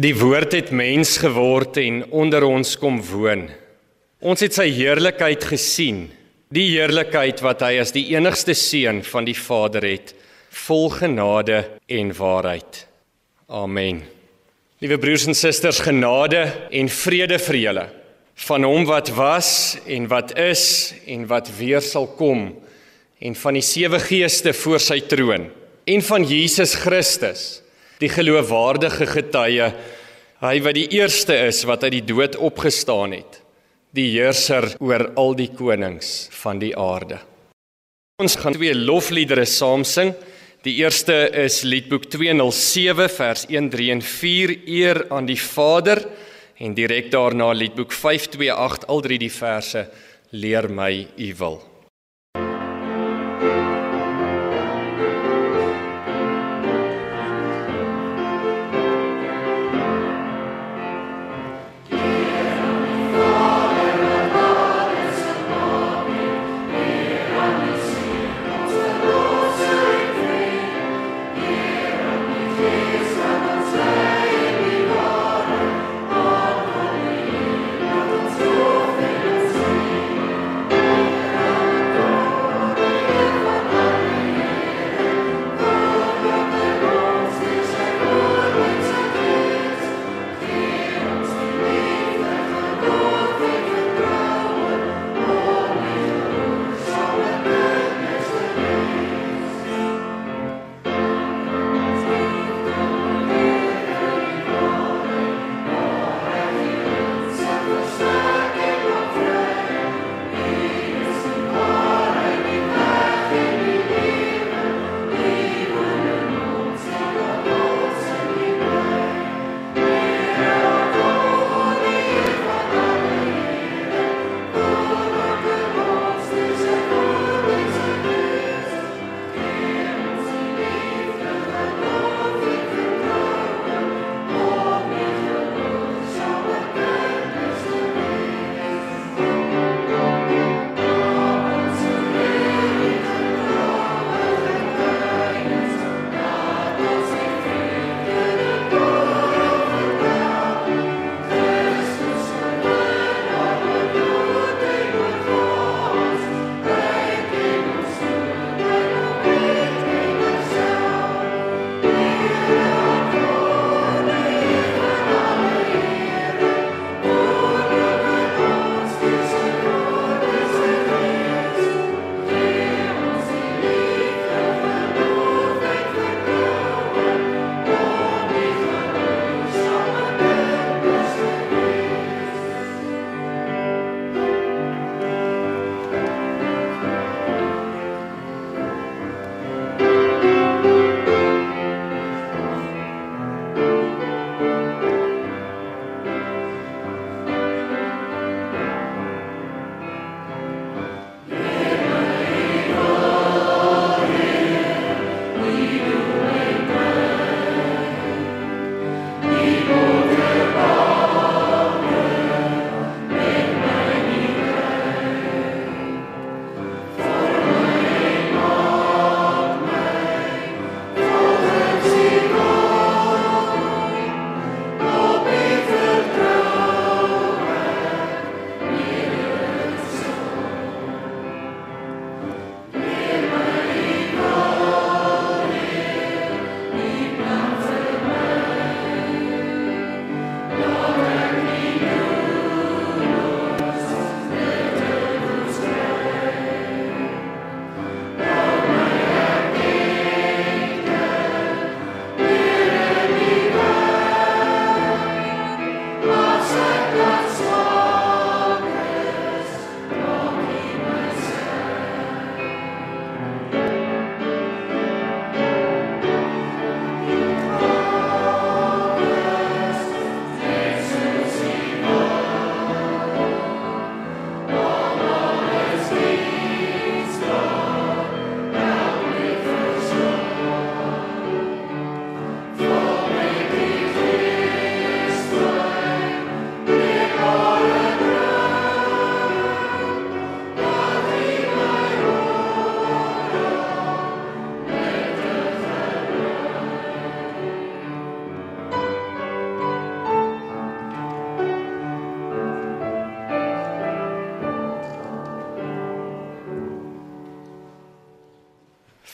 Die woord het mens geword en onder ons kom woon. Ons het sy heerlikheid gesien, die heerlikheid wat hy as die enigste seun van die Vader het, vol genade en waarheid. Amen. Liewe broers en susters, genade en vrede vir julle van hom wat was en wat is en wat weer sal kom en van die sewe geeste voor sy troon en van Jesus Christus die geloofwaardige getuie hy wat die eerste is wat uit die dood opgestaan het die heerser oor al die konings van die aarde. Ons gaan twee lofliedere saam sing. Die eerste is liedboek 207 vers 1 3 en 4 eer aan die Vader. En direk daarna liedboek 528 al drie die verse leer my u wil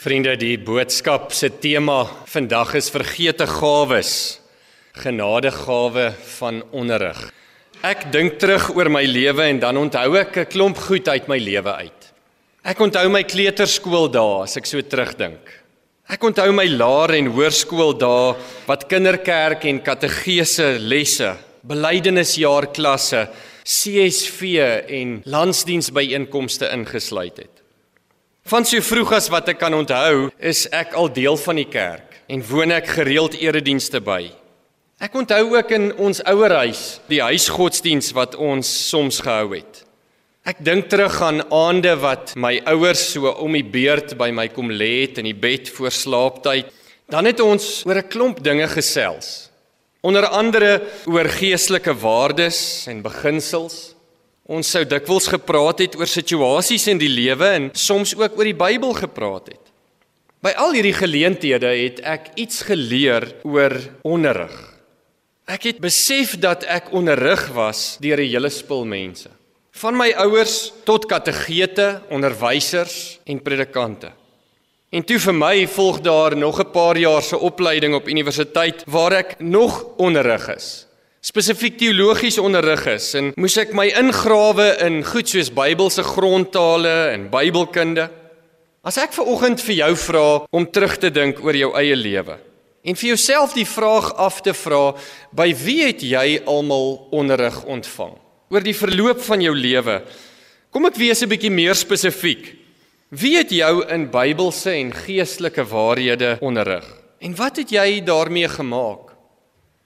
Vriende, die boodskap se tema vandag is vergete gawes. Genadegawe van onderrig. Ek dink terug oor my lewe en dan onthou ek 'n klomp goed uit my lewe uit. Ek onthou my kleuterskool dae as ek so terugdink. Ek onthou my laer en hoërskool dae wat kinderkerk en kategese lesse, belydenisjaar klasse, CSV en landsdiensbyeenkomste ingesluit het. Van so vroeg as wat ek kan onthou, is ek al deel van die kerk en woon ek gereeld eredienste by. Ek onthou ook in ons ouerhuis die huisgodsdiens wat ons soms gehou het. Ek dink terug aan aande wat my ouers so om die beurt by my kom lê het in die bed voor slaaptyd. Dan het ons oor 'n klomp dinge gesels. Onder andere oor geestelike waardes en beginsels. Ons sou dikwels gepraat het oor situasies in die lewe en soms ook oor die Bybel gepraat het. By al hierdie geleenthede het ek iets geleer oor onderrig. Ek het besef dat ek onderrig was deur 'n hele spul mense. Van my ouers tot kategete, onderwysers en predikante. En toe vir my volg daar nog 'n paar jaar se opleiding op universiteit waar ek nog onderrig is spesifiek teologies onderrig is en moes ek my ingrawe in goed soos Bybelse grondtale en Bybelkunde. As ek ver oggend vir jou vra om terug te dink oor jou eie lewe en vir jouself die vraag af te vra, by wie het jy almal onderrig ontvang? Oor die verloop van jou lewe. Kom ek wees 'n bietjie meer spesifiek. Wie het jou in Bybelse en geestelike waarhede onderrig? En wat het jy daarmee gemaak?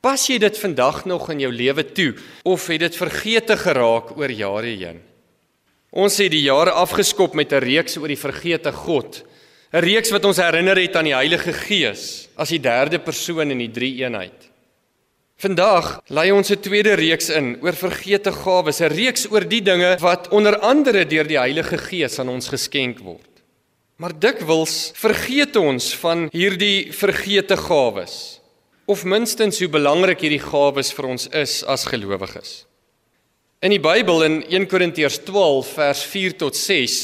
Pas jy dit vandag nog in jou lewe toe of het dit vergete geraak oor jare heen? Ons het die jare afgeskop met 'n reeks oor die vergete God. 'n Reeks wat ons herinner het aan die Heilige Gees as die derde persoon in die drie-eenheid. Vandag lei ons 'n tweede reeks in oor vergete gawes, 'n reeks oor die dinge wat onder andere deur die Heilige Gees aan ons geskenk word. Maar dikwels vergeet ons van hierdie vergete gawes of minstens hoe belangrik hierdie gawes vir ons is as gelowiges. In die Bybel in 1 Korintiërs 12 vers 4 tot 6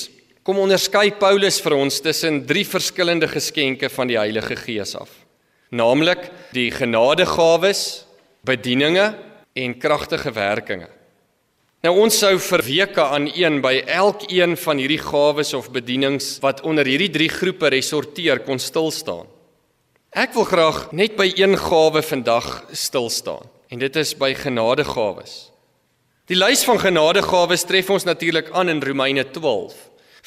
kom onderskei Paulus vir ons tussen drie verskillende geskenke van die Heilige Gees af. Naamlik die genadegawes, bedieninge en kragtige werkinge. Nou ons sou vir weke aan een by elkeen van hierdie gawes of bedienings wat onder hierdie drie groepe resorteer kon stil staan. Ek wil graag net by een gawe vandag stil staan en dit is by genadegawes. Die lys van genadegawes tref ons natuurlik aan in Romeine 12.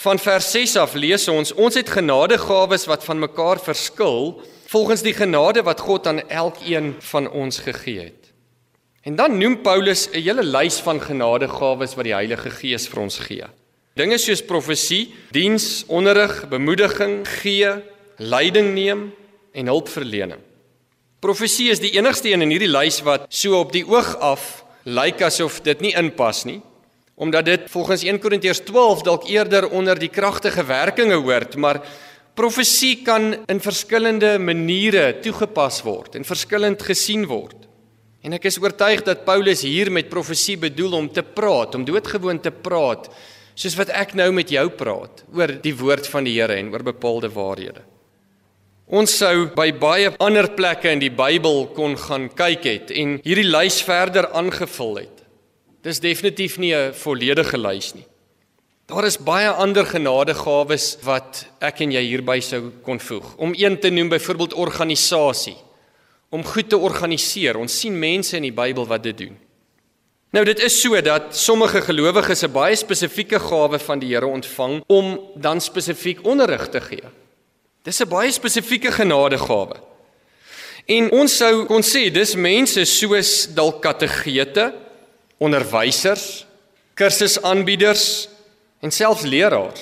Van vers 6 af lees ons ons het genadegawes wat van mekaar verskil volgens die genade wat God aan elkeen van ons gegee het. En dan noem Paulus 'n hele lys van genadegawes wat die Heilige Gees vir ons gee. Dinge soos profesie, diens, onderrig, bemoediging, gee, leiding neem, en hulpverlening. Profesie is die enigste een in hierdie lys wat so op die oog af lyk asof dit nie inpas nie, omdat dit volgens 1 Korintiërs 12 dalk eerder onder die kragtige werkinge hoort, maar profesie kan in verskillende maniere toegepas word en verskillend gesien word. En ek is oortuig dat Paulus hier met profesie bedoel om te praat, om doodgewoon te praat, soos wat ek nou met jou praat oor die woord van die Here en oor bepaalde waarhede. Ons sou by baie ander plekke in die Bybel kon gaan kyk het en hierdie lys verder aangevul het. Dis definitief nie 'n volledige lys nie. Daar is baie ander genadegawes wat ek en jy hierby sou kon voeg. Om een te noem byvoorbeeld organisasie. Om goed te organiseer. Ons sien mense in die Bybel wat dit doen. Nou dit is so dat sommige gelowiges 'n baie spesifieke gawe van die Here ontvang om dan spesifiek onderrig te gee. Dis 'n baie spesifieke genadegawe. En ons sou kon sê dis mense soos dalk kategete, onderwysers, kursusaanbieders en selfs leraars.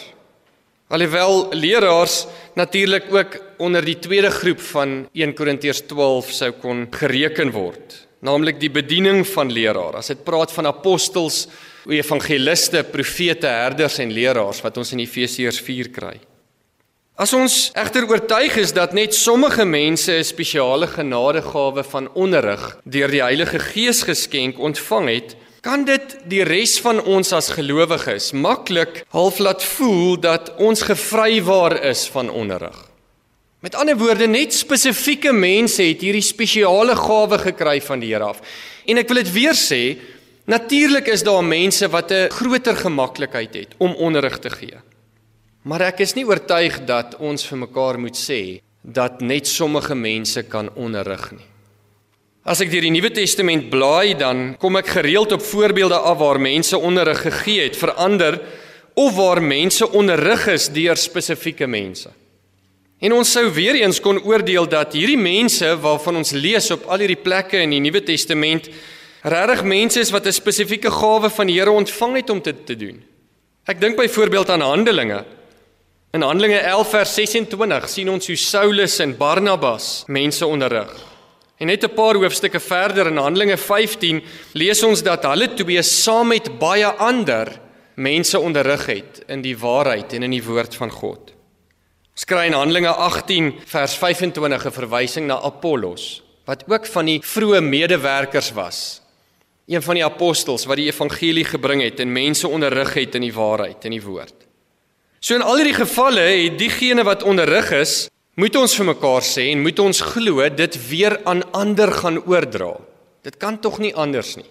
Alhoewel leraars natuurlik ook onder die tweede groep van 1 Korintiërs 12 sou kon gereken word, naamlik die bediening van leraar. As dit praat van apostels, evangeliste, profete, herders en leraars wat ons in Efesiërs 4 kry. As ons egter oortuig is dat net sommige mense 'n spesiale genadegawe van onderrig deur die Heilige Gees geskenk ontvang het, kan dit die res van ons as gelowiges maklik half laat voel dat ons gevrywaar is van onderrig. Met ander woorde, net spesifieke mense het hierdie spesiale gawe gekry van die Here af. En ek wil dit weer sê, natuurlik is daar mense wat 'n groter gemaklikheid het om onderrig te gee. Maar ek is nie oortuig dat ons vir mekaar moet sê dat net sommige mense kan onderrig nie. As ek deur die Nuwe Testament blaai, dan kom ek gereeld op voorbeelde af waar mense onderrig gegee het vir ander of waar mense onderrig is deur spesifieke mense. En ons sou weer eens kon oordeel dat hierdie mense waarvan ons lees op al hierdie plekke in die Nuwe Testament regtig mense is wat 'n spesifieke gawe van die Here ontvang het om dit te doen. Ek dink byvoorbeeld aan Handelinge. In Handelinge 11 vers 26 sien ons hoe Saulus en Barnabas mense onderrig. En net 'n paar hoofstukke verder in Handelinge 15 lees ons dat hulle twee saam met baie ander mense onderrig het in die waarheid en in die woord van God. Ons kry in Handelinge 18 vers 25 'n verwysing na Apollos wat ook van die vroeë medewerkers was. Een van die apostels wat die evangelie gebring het en mense onderrig het in die waarheid en die woord. So in al hierdie gevalle het diegene wat onderrig is, moet ons vir mekaar sê en moet ons glo dit weer aan ander gaan oordra. Dit kan tog nie anders nie.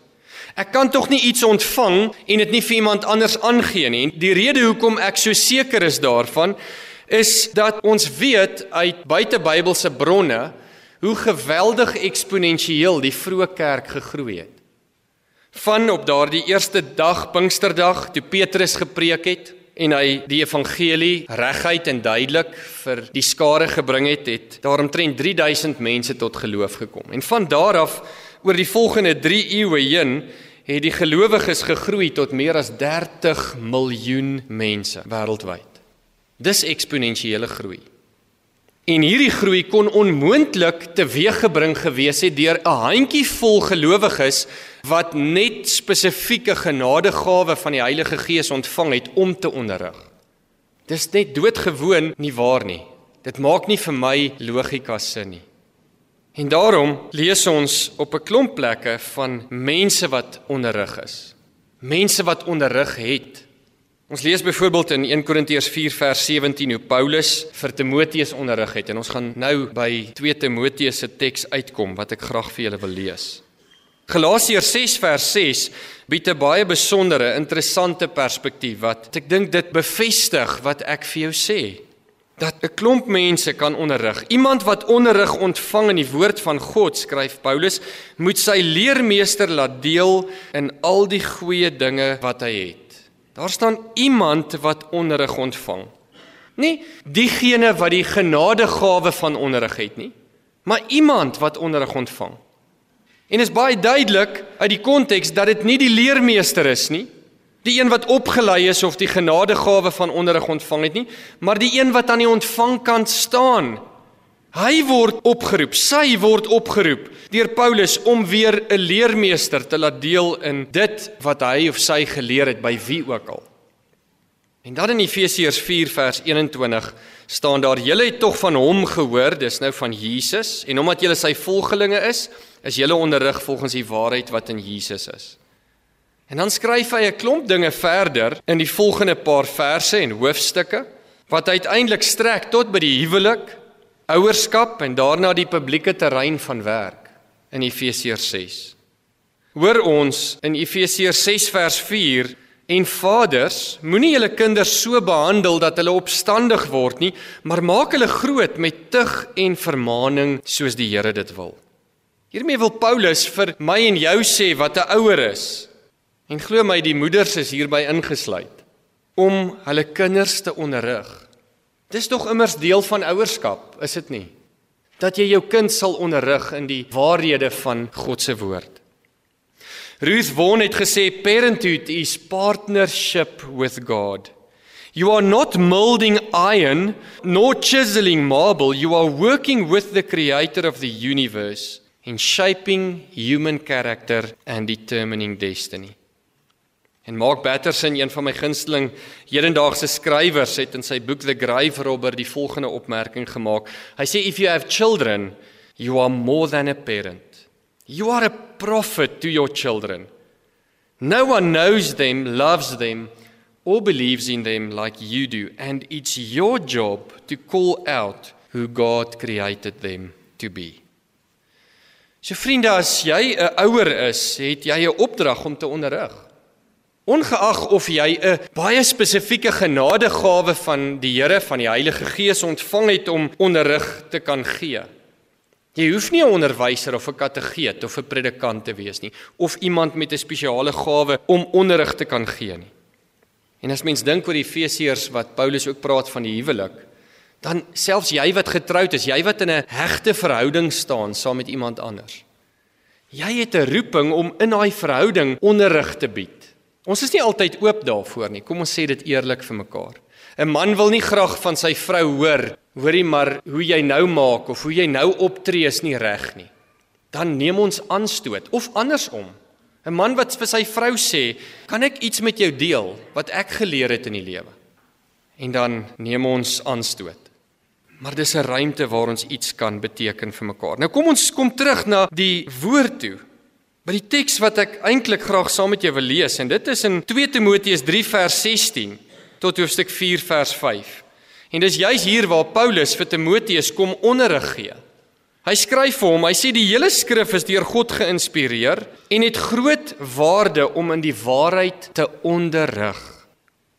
Ek kan tog nie iets ontvang en dit nie vir iemand anders aangee nie. En die rede hoekom ek so seker is daarvan is dat ons weet uit buitebybelse bronne hoe geweldig eksponensieel die vroeë kerk gegroei het. Van op daardie eerste dag Pinksterdag toe Petrus gepreek het, en hy die evangelie reguit en duidelik vir die skare gebring het, het daaromtrent 3000 mense tot geloof gekom. En van daar af oor die volgende 3 eeue heen het die gelowiges gegroei tot meer as 30 miljoen mense wêreldwyd. Dis eksponensiële groei. En hierdie groei kon onmoontlik teweeggebring gewees het deur 'n handjievol gelowiges wat net spesifieke genadegawe van die Heilige Gees ontvang het om te onderrig. Dis net doodgewoon nie waar nie. Dit maak nie vir my logika sin nie. En daarom lees ons op 'n klomp plekke van mense wat onderrig is. Mense wat onderrig het. Ons lees byvoorbeeld in 1 Korintiërs 4 vers 17 hoe Paulus vir Timoteus onderrig het en ons gaan nou by 2 Timoteus se teks uitkom wat ek graag vir julle wil lees. Galasiërs 6 vers 6 bied 'n baie besondere, interessante perspektief wat ek dink dit bevestig wat ek vir jou sê. Dat 'n klomp mense kan onderrig. Iemand wat onderrig ontvang in die woord van God, skryf Paulus, moet sy leermeester laat deel in al die goeie dinge wat hy het. Daar staan iemand wat onderrig ontvang. Nie diegene wat die genadegawe van onderrig het nie, maar iemand wat onderrig ontvang. En is baie duidelik uit die konteks dat dit nie die leermeester is nie, die een wat opgelei is of die genadegawe van onderrig ontvang het nie, maar die een wat aan die ontvangkant staan Hy word opgeroep, sy word opgeroep deur Paulus om weer 'n leermeester te laat deel in dit wat hy of sy geleer het by wie ook al. En dan in Efesiërs 4 vers 21 staan daar: "Julle het tog van hom gehoor, dis nou van Jesus, en omdat julle sy volgelinge is, is julle onderrig volgens die waarheid wat in Jesus is." En dan skryf hy 'n klomp dinge verder in die volgende paar verse en hoofstukke wat uiteindelik strek tot by die huwelik ouerskap en daarna die publieke terrein van werk in Efesiërs 6. Hoor ons in Efesiërs 6 vers 4 en vaders moenie julle kinders so behandel dat hulle opstandig word nie, maar maak hulle groot met tug en vermaaning soos die Here dit wil. Hiermee wil Paulus vir my en jou sê wat 'n ouer is. En glo my die moeders is hierby ingesluit om hulle kinders te onderrig Dis tog immers deel van ouerskap, is dit nie? Dat jy jou kind sal onderrig in die waarhede van God se woord. Ruth Vaughan het gesê parenthood is partnership with God. You are not molding iron nor chiseling marble, you are working with the creator of the universe in shaping human character and determining destiny. En Mark Batterson, een van my gunsteling hedendaagse skrywers, het in sy boek The Grave Robber die volgende opmerking gemaak. Hy sê if you have children, you are more than a parent. You are a prophet to your children. No one knows them, loves them or believes in them like you do, and it's your job to call out who God created them to be. So vriende, as jy 'n ouer is, het jy 'n opdrag om te onderrig. Ongeag of jy 'n baie spesifieke genadegawe van die Here van die Heilige Gees ontvang het om onderrig te kan gee. Jy hoef nie 'n onderwyser of 'n kategeet of 'n predikant te wees nie of iemand met 'n spesiale gawe om onderrig te kan gee nie. En as mens dink oor die Efesiërs wat Paulus ook praat van die huwelik, dan selfs jy wat getroud is, jy wat in 'n hegte verhouding staan saam met iemand anders. Jy het 'n roeping om in daai verhouding onderrig te bied. Ons is nie altyd oop daarvoor nie. Kom ons sê dit eerlik vir mekaar. 'n Man wil nie graag van sy vrou hoor hoorie maar hoe jy nou maak of hoe jy nou optree is nie reg nie. Dan neem ons aanstoot of andersom. 'n Man wat vir sy vrou sê, "Kan ek iets met jou deel wat ek geleer het in die lewe?" En dan neem ons aanstoot. Maar dis 'n ruimte waar ons iets kan beteken vir mekaar. Nou kom ons kom terug na die woord toe. By die teks wat ek eintlik graag saam met jou wil lees en dit is in 2 Timoteus 3 vers 16 tot hoofstuk 4 vers 5. En dis juis hier waar Paulus vir Timoteus kom onderrig gee. Hy skryf vir hom, hy sê die hele skrif is deur God geïnspireer en het groot waarde om in die waarheid te onderrig.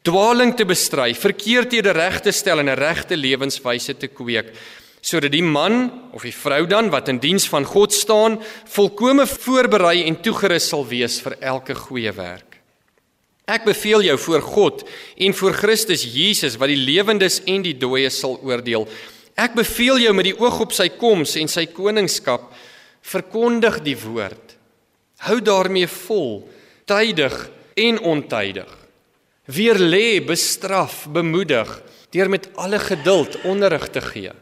Dwaling te bestry, verkeerdhede reg te stel en 'n regte lewenswyse te kweek, sodat die man of die vrou dan wat in diens van God staan, volkome voorberei en toegerus sal wees vir elke goeie werk. Ek beveel jou voor God en voor Christus Jesus wat die lewendes en die dooies sal oordeel. Ek beveel jou met die oog op sy koms en sy koningskap verkondig die woord. Hou daarmee vol, tydig en ontydig. Weer lê, bestraf, bemoedig deur met alle geduld onderrig te gee.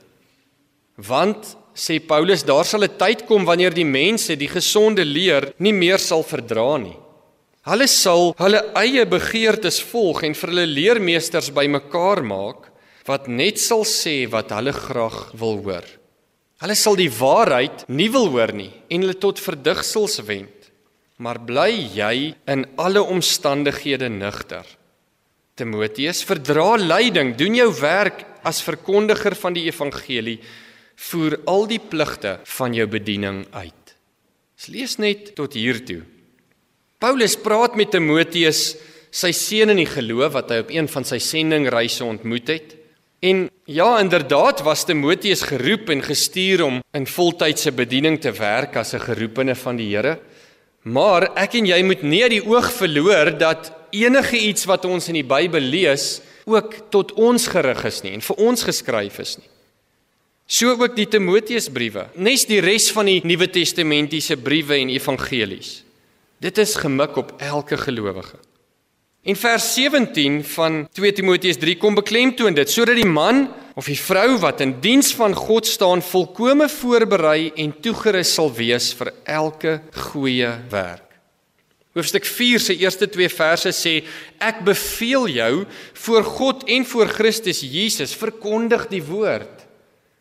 Want sê Paulus, daar sal 'n tyd kom wanneer die mense die gesonde leer nie meer sal verdra nie. Hulle sal hulle eie begeertes volg en vir hulle leermeesters bymekaar maak wat net sal sê wat hulle graag wil hoor. Hulle sal die waarheid nie wil hoor nie en hulle tot verdigsels wend. Maar bly jy in alle omstandighede nugter. Timoteus, verdra lyding, doen jou werk as verkondiger van die evangelie, voer al die pligte van jou bediening uit. Ons lees net tot hier toe. Paulus praat met Timoteus, sy seun in die geloof wat hy op een van sy sendingreise ontmoet het. En ja, inderdaad was Timoteus geroep en gestuur om in voltydse bediening te werk as 'n geroepene van die Here. Maar ek en jy moet nie die oog verloor dat enige iets wat ons in die Bybel lees ook tot ons gerig is nie en vir ons geskryf is nie. So ook die Timoteusbriewe, nes die res van die Nuwe Testamentiese briewe en evangelies. Dit is gemik op elke gelowige. En vers 17 van 2 Timoteus 3 kom beklemtoon dit sodat die man of die vrou wat in diens van God staan volkome voorberei en toegerus sal wees vir elke goeie werk. Hoofstuk 4 se eerste 2 verse sê ek beveel jou voor God en voor Christus Jesus verkondig die woord.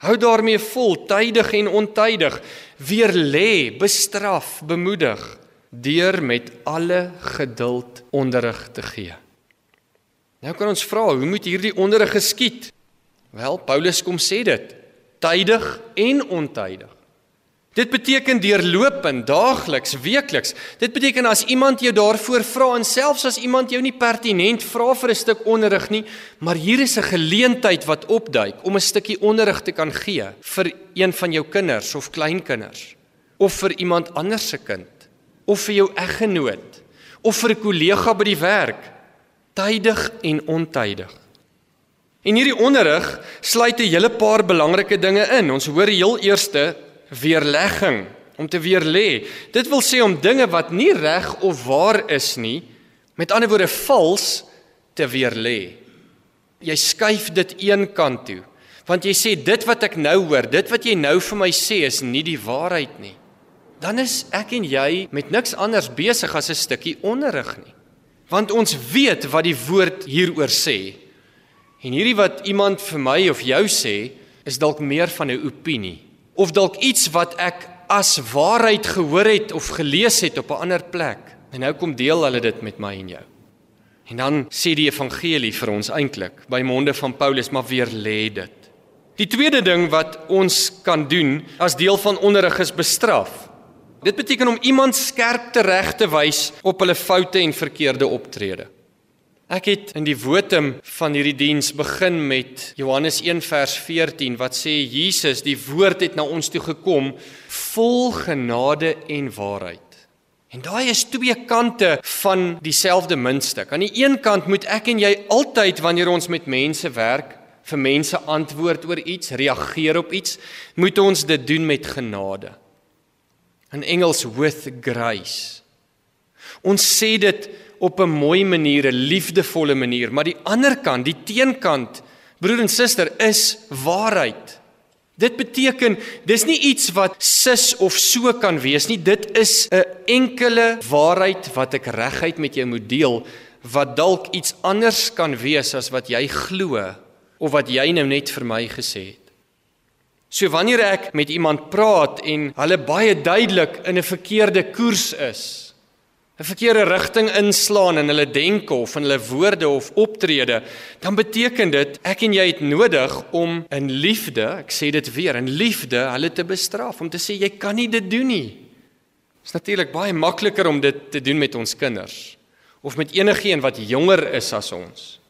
Hou daarmee vol tydig en ontydig, weer lê, bestraf, bemoedig deur met alle geduld onderrig te gee. Nou kan ons vra, hoe moet hierdie onderrig geskied? Wel, Paulus kom sê dit, tydig en ontydig. Dit beteken deurlopend, daagliks, weekliks. Dit beteken as iemand jou daarvoor vra en selfs as iemand jou nie pertinent vra vir 'n stuk onderrig nie, maar hier is 'n geleentheid wat opduik om 'n stukkie onderrig te kan gee vir een van jou kinders of kleinkinders of vir iemand anders se kind of vir jou eggenoot of vir 'n kollega by die werk tydig en ontydig. En hierdie onderrig sluit 'n hele paar belangrike dinge in. Ons hoor heel eerste weerlegging om te weer lê. Dit wil sê om dinge wat nie reg of waar is nie, met ander woorde vals te weer lê. Jy skuif dit een kant toe, want jy sê dit wat ek nou hoor, dit wat jy nou vir my sê is nie die waarheid nie dan is ek en jy met niks anders besig as 'n stukkie onderrig nie. Want ons weet wat die woord hieroor sê. En hierdie wat iemand vir my of jou sê, is dalk meer van 'n opinie of dalk iets wat ek as waarheid gehoor het of gelees het op 'n ander plek. En nou kom deel hulle dit met my en jou. En dan sê die evangelie vir ons eintlik by monde van Paulus maar weer lê dit. Die tweede ding wat ons kan doen as deel van onderrig is bestraf. Dit beteken om iemand skerp te reg te wys op hulle foute en verkeerde optrede. Ek het in die wotum van hierdie diens begin met Johannes 1 vers 14 wat sê Jesus, die woord het na ons toe gekom vol genade en waarheid. En daai is twee kante van dieselfde muntstuk. Aan die een kant moet ek en jy altyd wanneer ons met mense werk, vir mense antwoord oor iets, reageer op iets, moet ons dit doen met genade. In Engels with grace. Ons sê dit op 'n mooi manier, 'n liefdevolle manier, maar die ander kant, die teenkant, broer en suster, is waarheid. Dit beteken dis nie iets wat sis of so kan wees nie. Dit is 'n enkele waarheid wat ek reguit met jou moet deel wat dalk iets anders kan wees as wat jy glo of wat jy nou net vir my gesê het. So wanneer ek met iemand praat en hulle baie duidelik in 'n verkeerde koers is, 'n verkeerde rigting inslaan in hulle denke of in hulle woorde of optrede, dan beteken dit ek en jy het nodig om in liefde, ek sê dit weer, in liefde hulle te bestraf, om te sê jy kan nie dit doen nie. Dit is natuurlik baie makliker om dit te doen met ons kinders of met enigiemand wat jonger is as ons.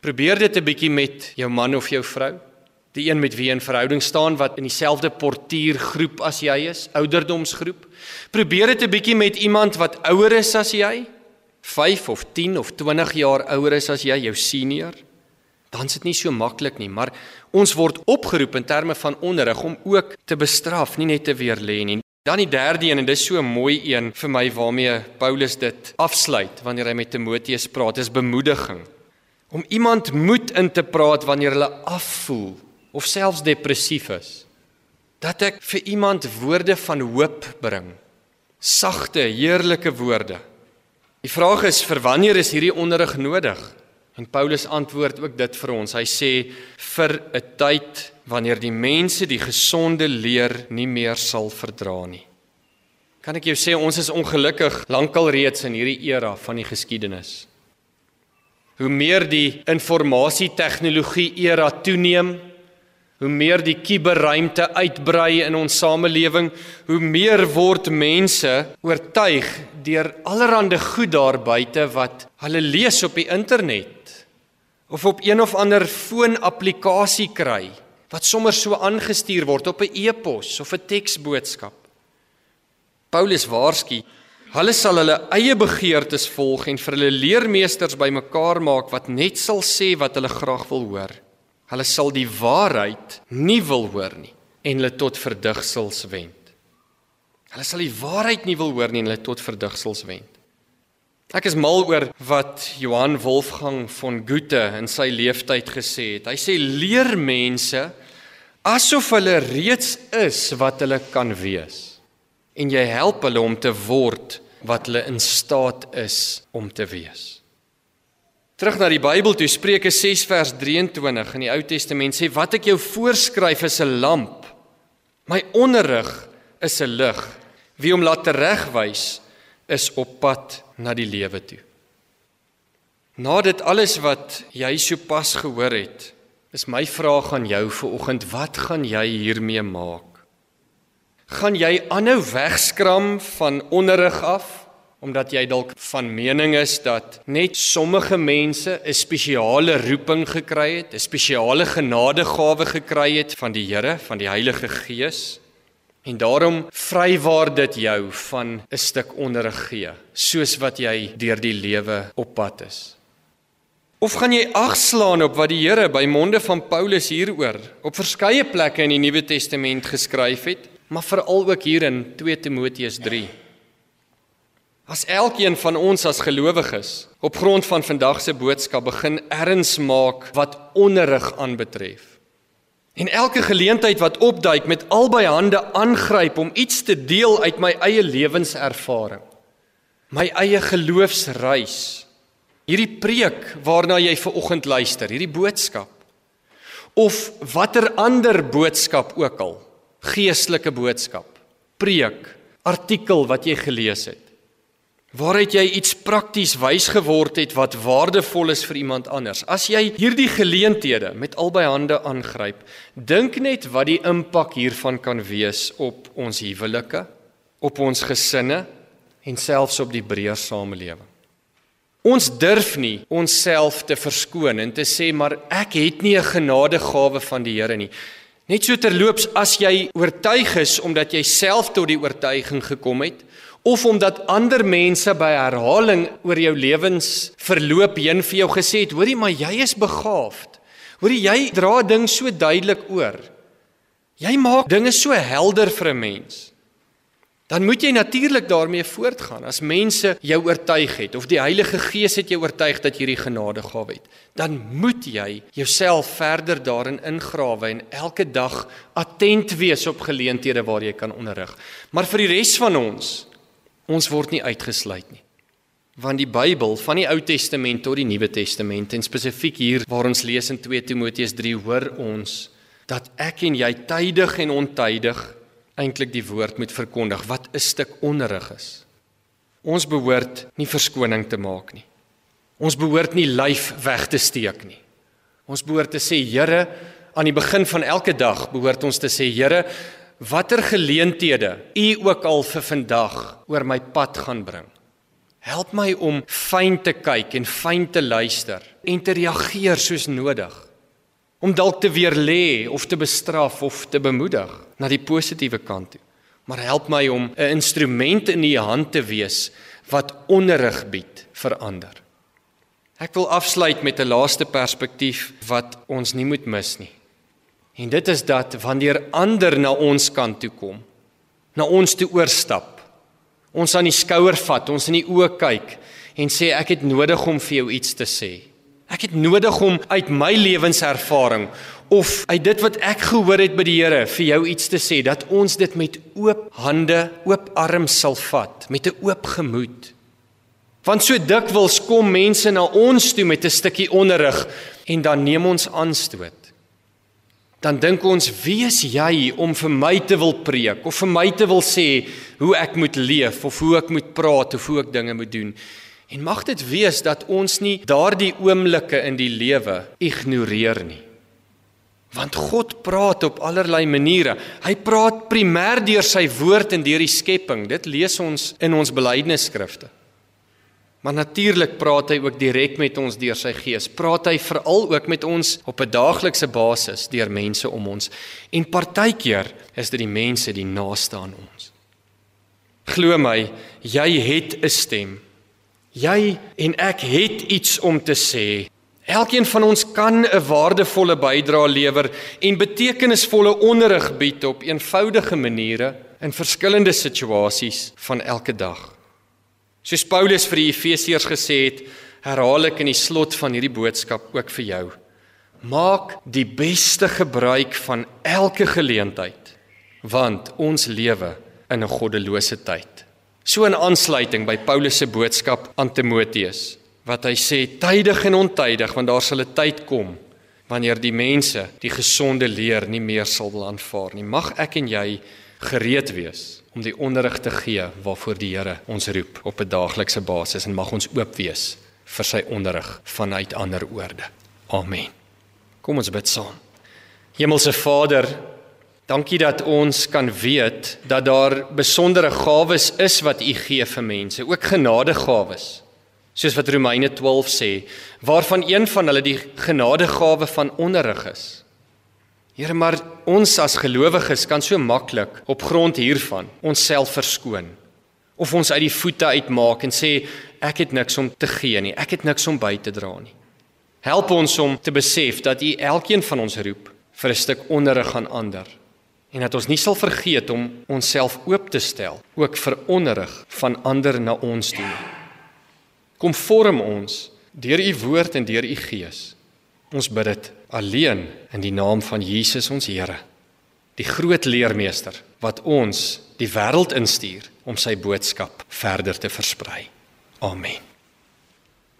Probeer dit 'n bietjie met jou man of jou vrou die een met wie jy in verhouding staan wat in dieselfde portuïergroep as jy is, ouderdomsgroep. Probeer dit 'n bietjie met iemand wat ouer is as jy, 5 of 10 of 20 jaar ouer is as jy, jou senior. Dan is dit nie so maklik nie, maar ons word opgeroep in terme van onderrig om ook te bestraf, nie net te weerlê nie. Dan die derde een en dis so 'n mooi een vir my waarmee Paulus dit afsluit wanneer hy met Timoteus praat, is bemoediging. Om iemand moed in te praat wanneer hulle afvoel of selfs depressief is. Dat ek vir iemand woorde van hoop bring. Sagte, heerlike woorde. Die vraag is vir wanneer is hierdie onderrig nodig? En Paulus antwoord ook dit vir ons. Hy sê vir 'n tyd wanneer die mense die gesonde leer nie meer sal verdra nie. Kan ek jou sê ons is ongelukkig lankal reeds in hierdie era van die geskiedenis. Hoe meer die informasie tegnologie era toeneem, Hoe meer die kuberruimte uitbrei in ons samelewing, hoe meer word mense oortuig deur allerlei goed daar buite wat hulle lees op die internet of op een of ander foon-applikasie kry wat sommer so aangestuur word op 'n e-pos of 'n teksboodskap. Paulus waarsku, hulle sal hulle eie begeertes volg en vir hulle leermeesters bymekaar maak wat net sal sê wat hulle graag wil hoor. Hulle sal die waarheid nie wil hoor nie en hulle tot verdigsels wend. Hulle sal die waarheid nie wil hoor nie en hulle tot verdigsels wend. Ek is mal oor wat Johan Wolfgang von Goethe in sy lewenstyd gesê het. Hy sê leer mense asof hulle reeds is wat hulle kan wees en jy help hulle om te word wat hulle in staat is om te wees. Terug na die Bybel toe, Spreuke 6 vers 23 in die Ou Testament sê wat ek jou voorskryf is 'n lamp. My onderrig is 'n lig. Wie hom laat regwys is op pad na die lewe toe. Na dit alles wat jy sopas gehoor het, is my vraag aan jou vir oggend, wat gaan jy hiermee maak? Gaan jy aanhou wegskram van onderrig af? Omdat jy dalk van mening is dat net sommige mense 'n spesiale roeping gekry het, 'n spesiale genadegawe gekry het van die Here, van die Heilige Gees. En daarom vrywaar dit jou van 'n stuk onderrig gee, soos wat jy deur die lewe op pad is. Of gaan jy agslaan op wat die Here by monde van Paulus hieroor op verskeie plekke in die Nuwe Testament geskryf het, maar veral ook hier in 2 Timoteus 3. As elkeen van ons as gelowiges op grond van vandag se boodskap begin erns maak wat onderrig aanbetref. En elke geleentheid wat opduik met albei hande aangryp om iets te deel uit my eie lewenservaring. My eie geloofsreis. Hierdie preek waarna jy ver oggend luister, hierdie boodskap of watter ander boodskap ook al, geestelike boodskap, preek, artikel wat jy gelees het waaruit jy iets prakties wys geword het wat waardevol is vir iemand anders. As jy hierdie geleenthede met albei hande aangryp, dink net wat die impak hiervan kan wees op ons huwelike, op ons gesinne en selfs op die breër samelewing. Ons durf nie onsself te verskoon en te sê maar ek het nie 'n genadegawe van die Here nie. Net so terloops as jy oortuig is omdat jy self tot die oortuiging gekom het of omdat ander mense by herhaling oor jou lewensverloop heen vir jou gesê het, hoorie maar jy is begaafd. Hoorie jy dra ding so duidelik oor. Jy maak dinge so helder vir 'n mens dan moet jy natuurlik daarmee voortgaan. As mense jou oortuig het of die Heilige Gees het jou oortuig dat jy hierdie genadegawe het, dan moet jy jouself verder daarin ingrawe en elke dag attent wees op geleenthede waar jy kan onderrig. Maar vir die res van ons, ons word nie uitgesluit nie. Want die Bybel, van die Ou Testament tot die Nuwe Testament en spesifiek hier waar ons lees in 2 Timoteus 3, hoor ons dat ek en jy tydig en ontydig eintlik die woord moet verkondig wat 'n stuk onderrig is. Ons behoort nie verskoning te maak nie. Ons behoort nie lyf weg te steek nie. Ons behoort te sê Here, aan die begin van elke dag behoort ons te sê Here, watter geleenthede U ook al vir vandag oor my pad gaan bring. Help my om fyn te kyk en fyn te luister en te reageer soos nodig om dalk te weer lê of te bestraf of te bemoedig na die positiewe kant toe. Maar help my om 'n instrument in u hand te wees wat onderrig bied vir ander. Ek wil afsluit met 'n laaste perspektief wat ons nie moet mis nie. En dit is dat wanneer ander na ons kant toe kom, na ons toe oorstap, ons aan die skouer vat, ons in die oë kyk en sê ek het nodig om vir jou iets te sê. Ek het nodig om uit my lewenservaring of uit dit wat ek gehoor het by die Here vir jou iets te sê dat ons dit met oop hande, oop arms sal vat, met 'n oop gemoed. Want so dikwels kom mense na ons toe met 'n stukkie onderrig en dan neem ons aanstoot. Dan dink ons, wie is jy om vir my te wil preek of vir my te wil sê hoe ek moet leef of hoe ek moet praat of hoe ek dinge moet doen? En mag dit wees dat ons nie daardie oomblikke in die lewe ignoreer nie. Want God praat op allerlei maniere. Hy praat primêr deur sy woord en deur die skepping. Dit lees ons in ons belydenisskrifte. Maar natuurlik praat hy ook direk met ons deur sy gees. Praat hy veral ook met ons op 'n daaglikse basis deur mense om ons. En partykeer is dit die mense die naaste aan ons. Glo my, jy het 'n stem. Jy en ek het iets om te sê. Elkeen van ons kan 'n waardevolle bydrae lewer en betekenisvolle onderrig bied op eenvoudige maniere in verskillende situasies van elke dag. Soos Paulus vir die Efesiërs gesê het, herhaal ek in die slot van hierdie boodskap ook vir jou. Maak die beste gebruik van elke geleentheid, want ons lewe in 'n goddelose tyd. So in aansluiting by Paulus se boodskap aan Timoteus wat hy sê tydig en ontydig want daar sal 'n tyd kom wanneer die mense die gesonde leer nie meer sal wil aanvaar nie. Mag ek en jy gereed wees om die onderrig te gee waarvoor die Here ons roep op 'n daaglikse basis en mag ons oop wees vir sy onderrig vanuit ander oorde. Amen. Kom ons bid saam. Hemelse Vader, Dankie dat ons kan weet dat daar besondere gawes is wat U gee vir mense, ook genadegawes. Soos wat Romeine 12 sê, waarvan een van hulle die genadegawe van onderrig is. Here, maar ons as gelowiges kan so maklik op grond hiervan onsself verskoon of ons uit die voete uitmaak en sê ek het niks om te gee nie, ek het niks om by te dra nie. Help ons om te besef dat U elkeen van ons roep vir 'n stuk onderrig aan ander en dat ons nie sal vergeet om onsself oop te stel ook vir onderrig van ander na ons toe. Kom vorm ons deur u woord en deur u gees. Ons bid dit alleen in die naam van Jesus ons Here, die groot leermeester wat ons die wêreld instuur om sy boodskap verder te versprei. Amen.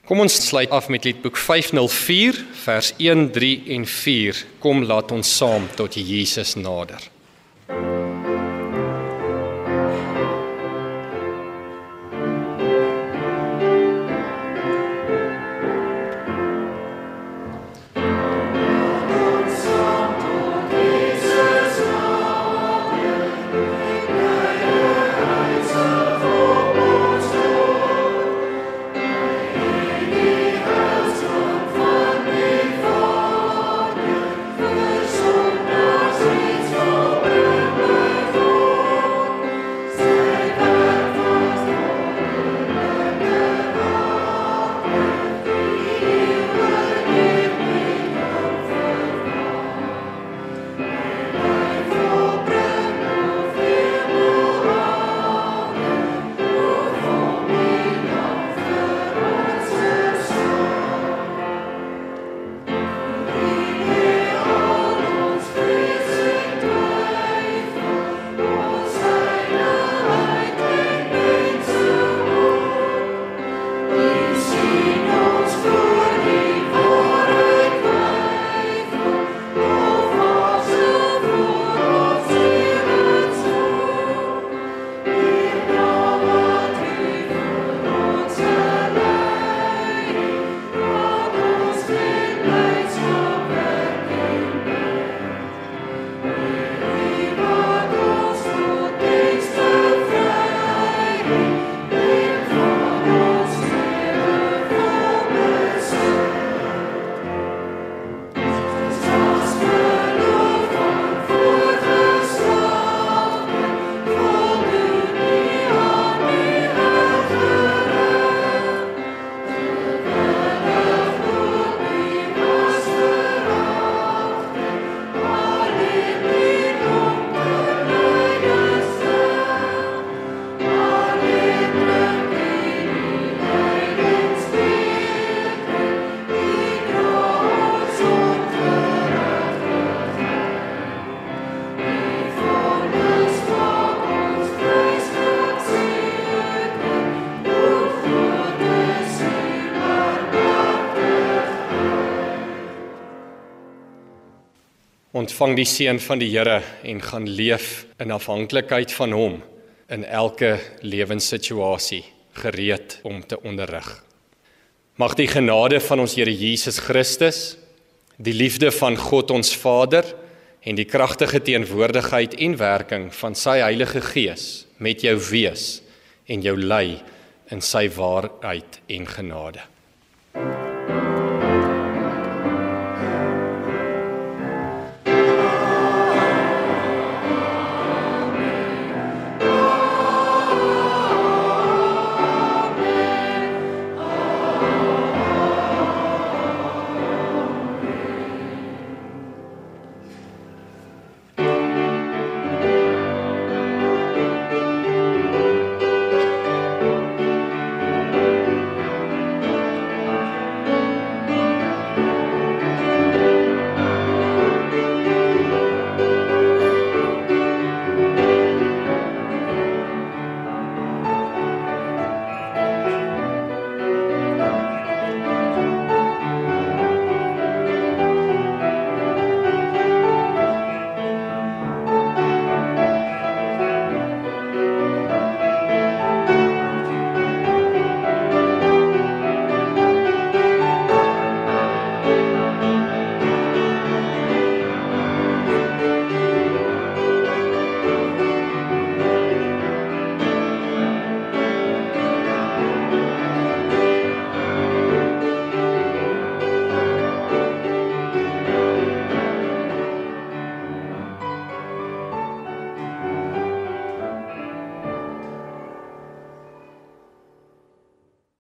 Kom ons sluit af met Liedboek 504 vers 1, 3 en 4. Kom laat ons saam tot Jesus nader. Ontvang die seën van die Here en gaan leef in afhanklikheid van hom in elke lewenssituasie gereed om te onderrig. Mag die genade van ons Here Jesus Christus, die liefde van God ons Vader en die kragtige teenwoordigheid en werking van sy Heilige Gees met jou wees en jou lei in sy waarheid en genade.